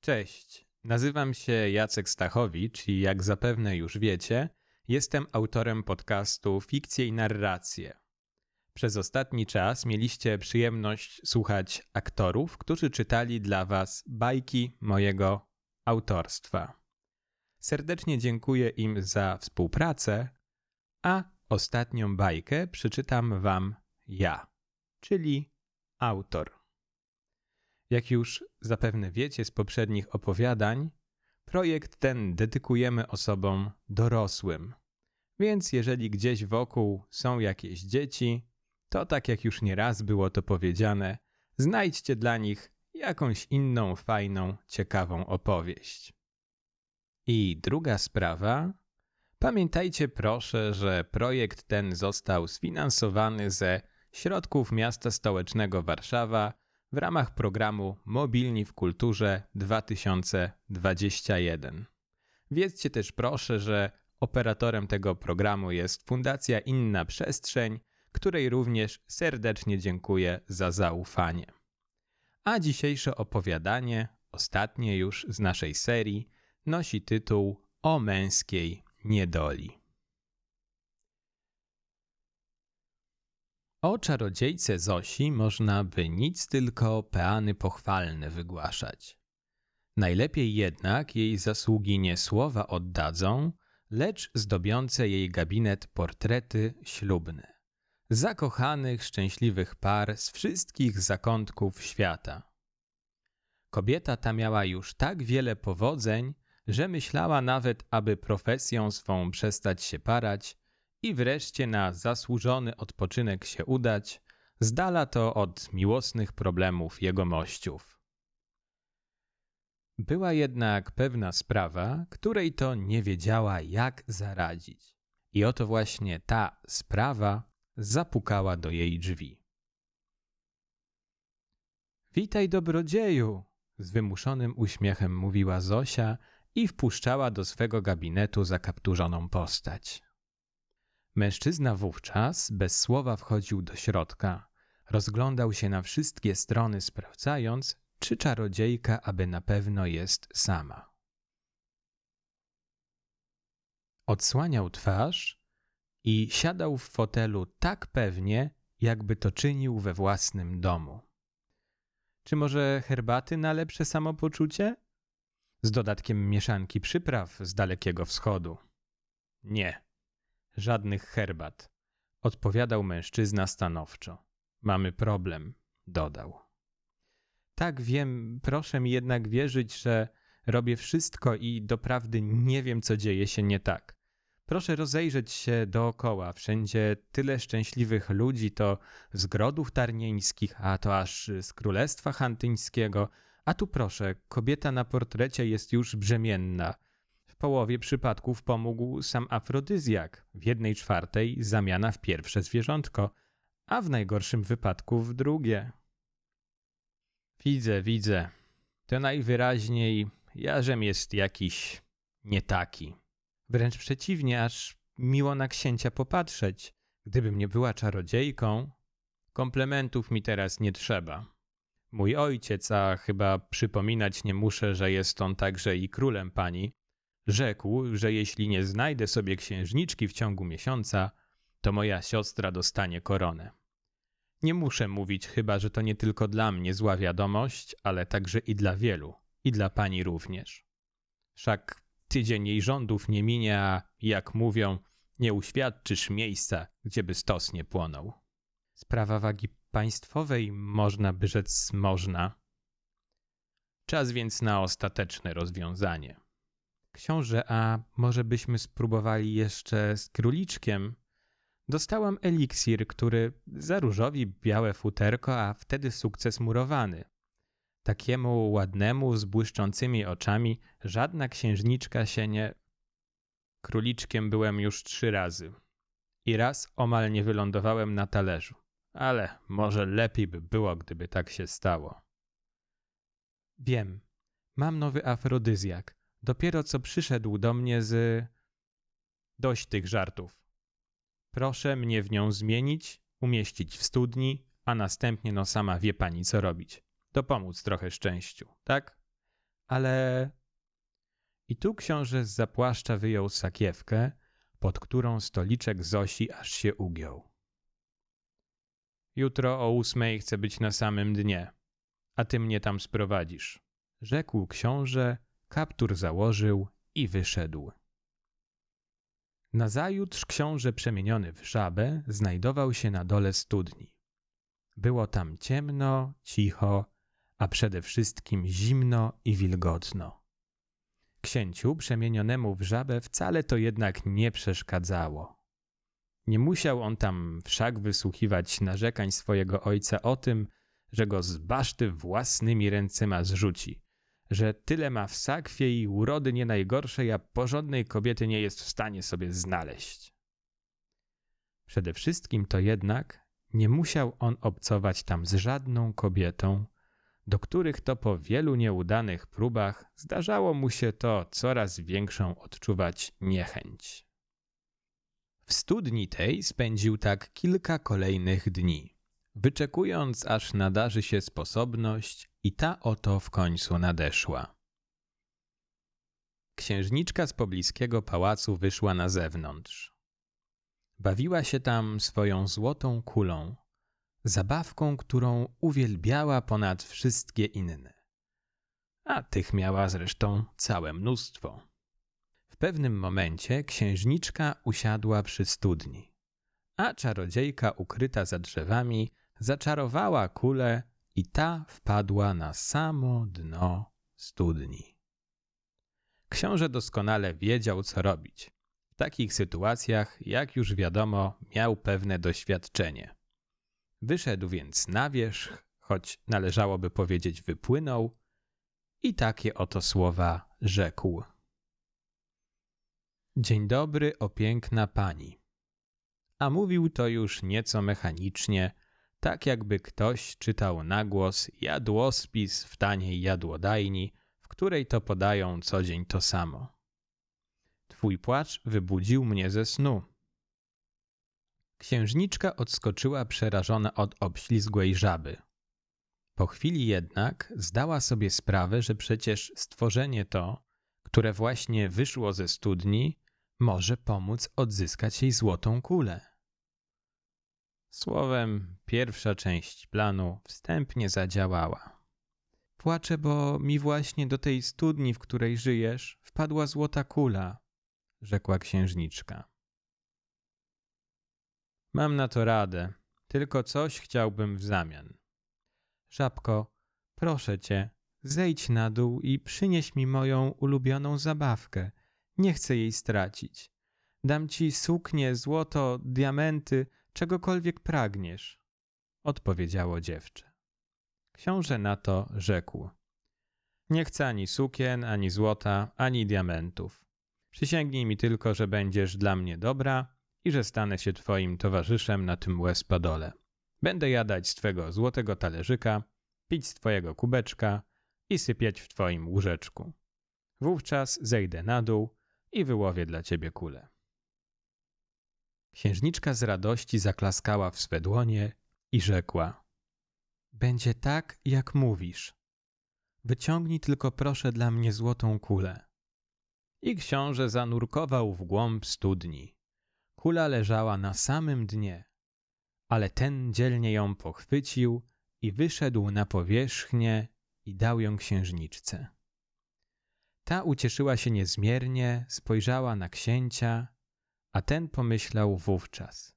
Cześć, nazywam się Jacek Stachowicz i jak zapewne już wiecie, jestem autorem podcastu Fikcje i Narracje. Przez ostatni czas mieliście przyjemność słuchać aktorów, którzy czytali dla Was bajki mojego autorstwa. Serdecznie dziękuję im za współpracę, a ostatnią bajkę przeczytam Wam ja, czyli autor. Jak już zapewne wiecie z poprzednich opowiadań, projekt ten dedykujemy osobom dorosłym. Więc jeżeli gdzieś wokół są jakieś dzieci, to tak jak już nieraz było to powiedziane, znajdźcie dla nich jakąś inną fajną, ciekawą opowieść. I druga sprawa. Pamiętajcie proszę, że projekt ten został sfinansowany ze środków miasta stołecznego Warszawa w ramach programu Mobilni w Kulturze 2021. Wiedzcie też proszę, że operatorem tego programu jest Fundacja Inna Przestrzeń, której również serdecznie dziękuję za zaufanie. A dzisiejsze opowiadanie, ostatnie już z naszej serii, nosi tytuł O męskiej niedoli. O czarodziejce Zosi można by nic tylko peany pochwalne wygłaszać. Najlepiej jednak jej zasługi nie słowa oddadzą, lecz zdobiące jej gabinet portrety ślubne. Zakochanych, szczęśliwych par z wszystkich zakątków świata. Kobieta ta miała już tak wiele powodzeń, że myślała nawet, aby profesją swą przestać się parać i wreszcie na zasłużony odpoczynek się udać, z dala to od miłosnych problemów jegomościów. Była jednak pewna sprawa, której to nie wiedziała, jak zaradzić. I oto właśnie ta sprawa zapukała do jej drzwi. Witaj, dobrodzieju! z wymuszonym uśmiechem mówiła Zosia i wpuszczała do swego gabinetu zakapturzoną postać. Mężczyzna wówczas bez słowa wchodził do środka, rozglądał się na wszystkie strony, sprawdzając, czy czarodziejka aby na pewno jest sama. Odsłaniał twarz i siadał w fotelu tak pewnie, jakby to czynił we własnym domu. Czy może herbaty na lepsze samopoczucie? Z dodatkiem mieszanki przypraw z dalekiego wschodu. Nie, żadnych herbat. Odpowiadał mężczyzna stanowczo. Mamy problem, dodał. Tak wiem, proszę mi jednak wierzyć, że robię wszystko i doprawdy nie wiem, co dzieje się nie tak. Proszę rozejrzeć się dookoła. Wszędzie tyle szczęśliwych ludzi, to z grodów tarnieńskich, a to aż z królestwa hantyńskiego. A tu proszę, kobieta na portrecie jest już brzemienna. Połowie przypadków pomógł sam afrodyzjak, w jednej czwartej zamiana w pierwsze zwierzątko, a w najgorszym wypadku w drugie. Widzę, widzę. To najwyraźniej jarzem jest jakiś nie taki. Wręcz przeciwnie, aż miło na księcia popatrzeć. Gdybym nie była czarodziejką, komplementów mi teraz nie trzeba. Mój ojciec, a chyba przypominać nie muszę, że jest on także i królem pani, rzekł, że jeśli nie znajdę sobie księżniczki w ciągu miesiąca, to moja siostra dostanie koronę. Nie muszę mówić chyba, że to nie tylko dla mnie zła wiadomość, ale także i dla wielu, i dla pani również. Wszak tydzień jej rządów nie minie, a jak mówią, nie uświadczysz miejsca, gdzieby stos nie płonął. Sprawa wagi państwowej można by rzec można. Czas więc na ostateczne rozwiązanie. Książę, a może byśmy spróbowali jeszcze z króliczkiem? Dostałam eliksir, który zaróżowi białe futerko, a wtedy sukces murowany. Takiemu ładnemu, z błyszczącymi oczami, żadna księżniczka się nie. Króliczkiem byłem już trzy razy. I raz omal nie wylądowałem na talerzu. Ale może lepiej by było, gdyby tak się stało. Wiem. Mam nowy afrodyzjak. Dopiero co przyszedł do mnie z. Dość tych żartów. Proszę mnie w nią zmienić, umieścić w studni, a następnie no sama wie pani co robić. Dopomóc trochę szczęściu, tak? ale... I tu książę z zapłaszcza wyjął sakiewkę, pod którą stoliczek Zosi aż się ugiął. Jutro o ósmej chcę być na samym dnie, a ty mnie tam sprowadzisz, rzekł książę, kaptur założył i wyszedł. Nazajutrz książę przemieniony w żabę znajdował się na dole studni. Było tam ciemno, cicho, a przede wszystkim zimno i wilgotno. Księciu przemienionemu w żabę wcale to jednak nie przeszkadzało. Nie musiał on tam wszak wysłuchiwać narzekań swojego ojca o tym, że go z baszty własnymi ręcyma zrzuci, że tyle ma w sakwie i urody nie najgorszej, a porządnej kobiety nie jest w stanie sobie znaleźć. Przede wszystkim to jednak nie musiał on obcować tam z żadną kobietą, do których to po wielu nieudanych próbach zdarzało mu się to coraz większą odczuwać niechęć. W studni tej spędził tak kilka kolejnych dni, wyczekując aż nadarzy się sposobność i ta oto w końcu nadeszła. Księżniczka z pobliskiego pałacu wyszła na zewnątrz. Bawiła się tam swoją złotą kulą, zabawką, którą uwielbiała ponad wszystkie inne. A tych miała zresztą całe mnóstwo. W pewnym momencie księżniczka usiadła przy studni, a czarodziejka ukryta za drzewami zaczarowała kulę i ta wpadła na samo dno studni. Książę doskonale wiedział, co robić. W takich sytuacjach, jak już wiadomo, miał pewne doświadczenie. Wyszedł więc na wierzch, choć należałoby powiedzieć wypłynął, i takie oto słowa rzekł. Dzień dobry, o piękna pani. A mówił to już nieco mechanicznie, tak jakby ktoś czytał na głos jadłospis w taniej jadłodajni, w której to podają co dzień to samo. Twój płacz wybudził mnie ze snu. Księżniczka odskoczyła przerażona od obślizgłej żaby. Po chwili jednak zdała sobie sprawę, że przecież stworzenie to, które właśnie wyszło ze studni, może pomóc odzyskać jej złotą kulę. Słowem, pierwsza część planu wstępnie zadziałała. Płaczę, bo mi właśnie do tej studni, w której żyjesz, wpadła złota kula, rzekła księżniczka. Mam na to radę, tylko coś chciałbym w zamian. Żabko, proszę cię, zejdź na dół i przynieś mi moją ulubioną zabawkę. Nie chcę jej stracić. Dam ci suknię, złoto, diamenty, czegokolwiek pragniesz, odpowiedziało dziewczę. Książę na to rzekł: Nie chcę ani sukien, ani złota, ani diamentów. Przysięgnij mi tylko, że będziesz dla mnie dobra i że stanę się twoim towarzyszem na tym łespadole. Będę jadać z twego złotego talerzyka, pić z twojego kubeczka i sypiać w twoim łóżeczku. Wówczas zejdę na dół i wyłowię dla ciebie kulę. Księżniczka z radości zaklaskała w swe dłonie i rzekła: Będzie tak, jak mówisz. Wyciągnij tylko proszę dla mnie złotą kulę. I książę zanurkował w głąb studni. Kula leżała na samym dnie, ale ten dzielnie ją pochwycił i wyszedł na powierzchnię i dał ją księżniczce. Ta ucieszyła się niezmiernie, spojrzała na księcia a ten pomyślał wówczas: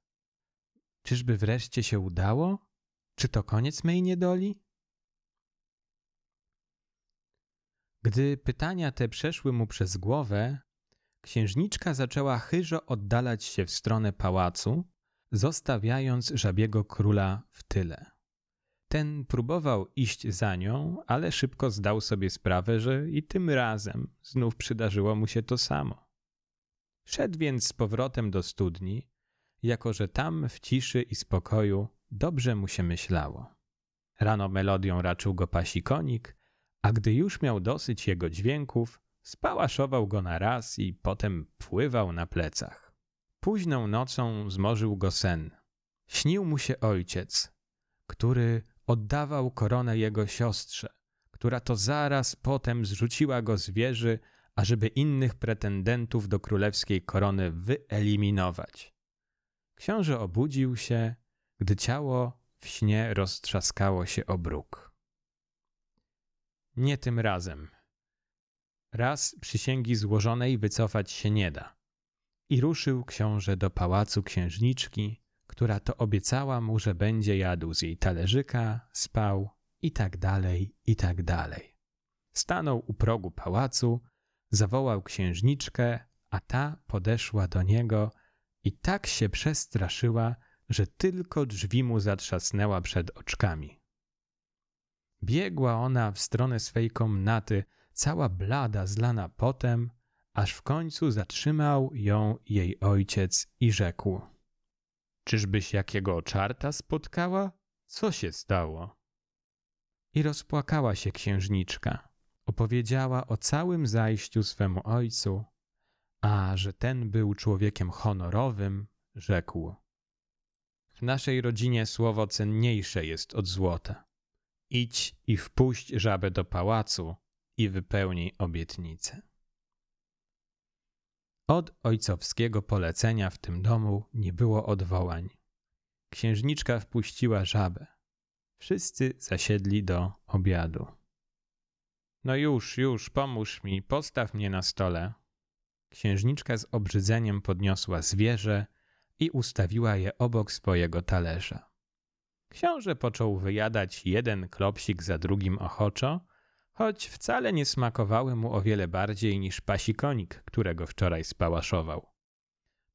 Czyżby wreszcie się udało? Czy to koniec mej niedoli? Gdy pytania te przeszły mu przez głowę, księżniczka zaczęła chyżo oddalać się w stronę pałacu, zostawiając żabiego króla w tyle. Ten próbował iść za nią, ale szybko zdał sobie sprawę, że i tym razem znów przydarzyło mu się to samo. Szedł więc z powrotem do studni, jako że tam w ciszy i spokoju dobrze mu się myślało. Rano melodią raczył go pasikonik, a gdy już miał dosyć jego dźwięków, spałaszował go na raz i potem pływał na plecach. Późną nocą zmorzył go sen. Śnił mu się ojciec, który oddawał koronę jego siostrze, która to zaraz potem zrzuciła go z wieży, ażeby innych pretendentów do królewskiej korony wyeliminować. Książę obudził się, gdy ciało w śnie roztrzaskało się o bruk. Nie tym razem. Raz przysięgi złożonej wycofać się nie da. I ruszył książę do pałacu księżniczki, która to obiecała mu, że będzie jadł z jej talerzyka, spał i tak dalej, i tak dalej. Stanął u progu pałacu, zawołał księżniczkę, a ta podeszła do niego i tak się przestraszyła, że tylko drzwi mu zatrzasnęła przed oczkami. Biegła ona w stronę swej komnaty, cała blada, zlana potem, aż w końcu zatrzymał ją jej ojciec i rzekł: Czyżbyś jakiego czarta spotkała? Co się stało? I rozpłakała się księżniczka. Opowiedziała o całym zajściu swemu ojcu, a że ten był człowiekiem honorowym, rzekł: W naszej rodzinie słowo cenniejsze jest od złota. Idź i wpuść żabę do pałacu i wypełnij obietnicę. Od ojcowskiego polecenia w tym domu nie było odwołań. Księżniczka wpuściła żabę. Wszyscy zasiedli do obiadu. No już, już, pomóż mi, postaw mnie na stole. Księżniczka z obrzydzeniem podniosła zwierzę i ustawiła je obok swojego talerza. Książę począł wyjadać jeden klopsik za drugim ochoczo, choć wcale nie smakowały mu o wiele bardziej niż pasikonik, którego wczoraj spałaszował.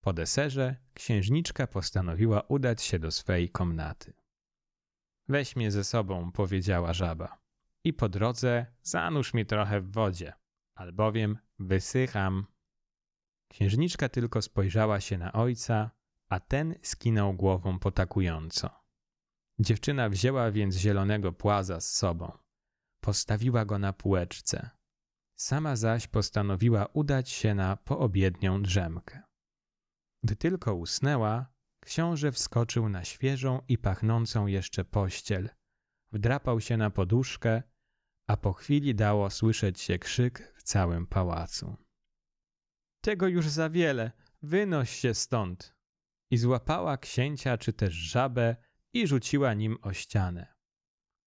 Po deserze księżniczka postanowiła udać się do swej komnaty. Weź mnie ze sobą, powiedziała żaba. I po drodze zanurz mi trochę w wodzie, albowiem wysycham. Księżniczka tylko spojrzała się na ojca, a ten skinął głową potakująco. Dziewczyna wzięła więc zielonego płaza z sobą. Postawiła go na półeczce. Sama zaś postanowiła udać się na poobiednią drzemkę. Gdy tylko usnęła, książę wskoczył na świeżą i pachnącą jeszcze pościel. Wdrapał się na poduszkę, a po chwili dało słyszeć się krzyk w całym pałacu. Tego już za wiele, wynoś się stąd! I złapała księcia czy też żabę i rzuciła nim o ścianę.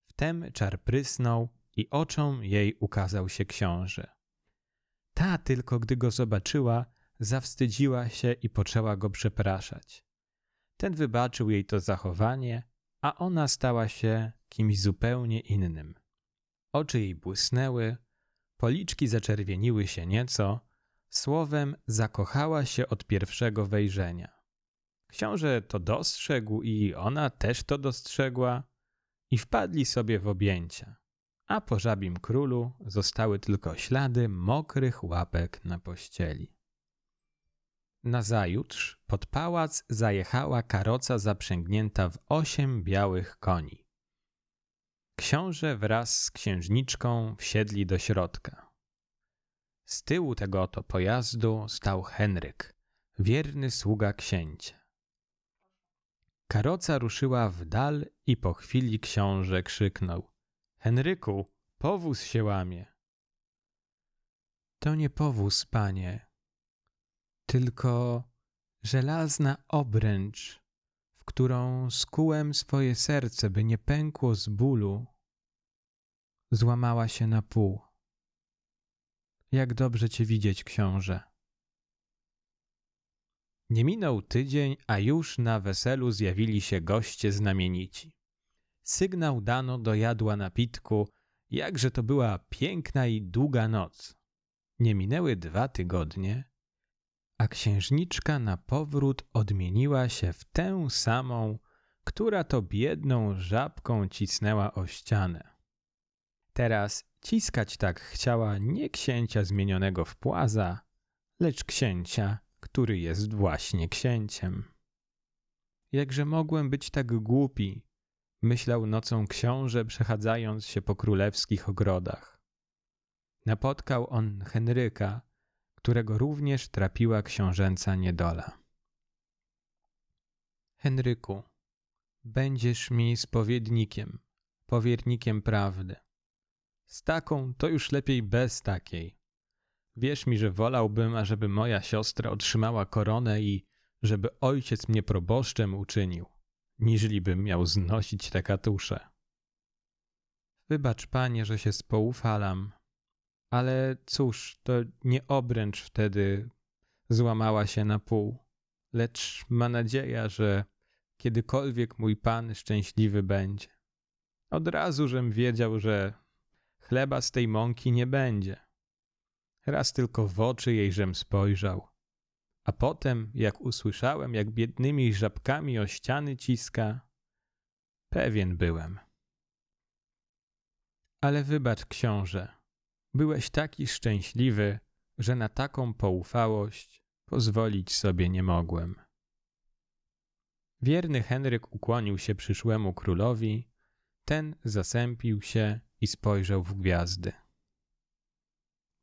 Wtem czar prysnął i oczom jej ukazał się książę. Ta tylko, gdy go zobaczyła, zawstydziła się i poczęła go przepraszać. Ten wybaczył jej to zachowanie, a ona stała się kimś zupełnie innym. Oczy jej błysnęły, policzki zaczerwieniły się nieco, słowem zakochała się od pierwszego wejrzenia. Książę to dostrzegł i ona też to dostrzegła i wpadli sobie w objęcia, a po żabim królu zostały tylko ślady mokrych łapek na pościeli. Nazajutrz pod pałac zajechała karoca zaprzęgnięta w osiem białych koni. Książę wraz z księżniczką wsiedli do środka. Z tyłu tego oto pojazdu stał Henryk, wierny sługa księcia. Karoca ruszyła w dal i po chwili książę krzyknął. Henryku, powóz się łamie. To nie powóz, panie, tylko żelazna obręcz, którą skułem swoje serce, by nie pękło z bólu, złamała się na pół. Jak dobrze cię widzieć, książę. Nie minął tydzień, a już na weselu zjawili się goście znamienici. Sygnał dano do jadła napitku, jakże to była piękna i długa noc. Nie minęły dwa tygodnie, a księżniczka na powrót odmieniła się w tę samą, która to biedną żabką cisnęła o ścianę. Teraz ciskać tak chciała nie księcia zmienionego w płaza, lecz księcia który jest właśnie księciem. Jakże mogłem być tak głupi, myślał nocą książę, przechadzając się po królewskich ogrodach. Napotkał on Henryka, którego również trapiła książęca niedola. Henryku, będziesz mi spowiednikiem, powiernikiem prawdy. Z taką to już lepiej bez takiej. Wierz mi, że wolałbym, ażeby moja siostra otrzymała koronę i żeby ojciec mnie proboszczem uczynił, niżeli bym miał znosić te katusze. Wybacz, panie, że się spoufalam, ale cóż, to nie obręcz wtedy złamała się na pół, lecz ma nadzieja, że kiedykolwiek mój pan szczęśliwy będzie. Od razu żem wiedział, że chleba z tej mąki nie będzie. Raz tylko w oczy jej żem spojrzał, a potem, jak usłyszałem, jak biednymi żabkami o ściany ciska, pewien byłem. Ale wybacz, książę, byłeś taki szczęśliwy, że na taką poufałość pozwolić sobie nie mogłem. Wierny Henryk ukłonił się przyszłemu królowi, ten zasępił się i spojrzał w gwiazdy.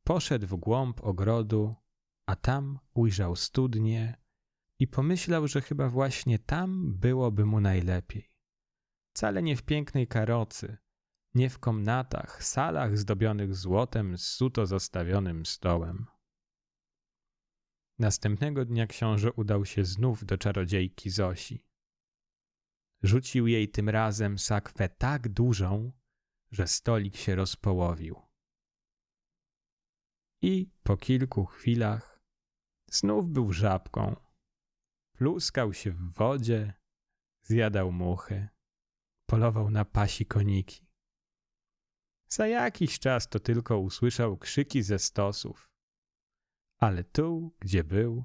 Poszedł w głąb ogrodu, a tam ujrzał studnię i pomyślał, że chyba właśnie tam byłoby mu najlepiej. Wcale nie w pięknej karocy, nie w komnatach, salach zdobionych złotem z suto zastawionym stołem. Następnego dnia książę udał się znów do czarodziejki Zosi. Rzucił jej tym razem sakwę tak dużą, że stolik się rozpołowił. I po kilku chwilach znów był żabką. Pluskał się w wodzie, zjadał muchy, polował na pasi koniki. Za jakiś czas to tylko usłyszał krzyki ze stosów. Ale tu, gdzie był,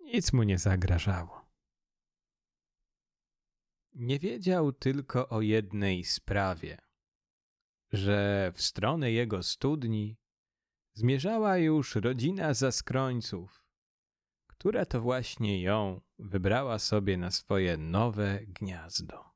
nic mu nie zagrażało. Nie wiedział tylko o jednej sprawie, że w stronę jego studni zmierzała już rodzina zaskrońców, która to właśnie ją wybrała sobie na swoje nowe gniazdo.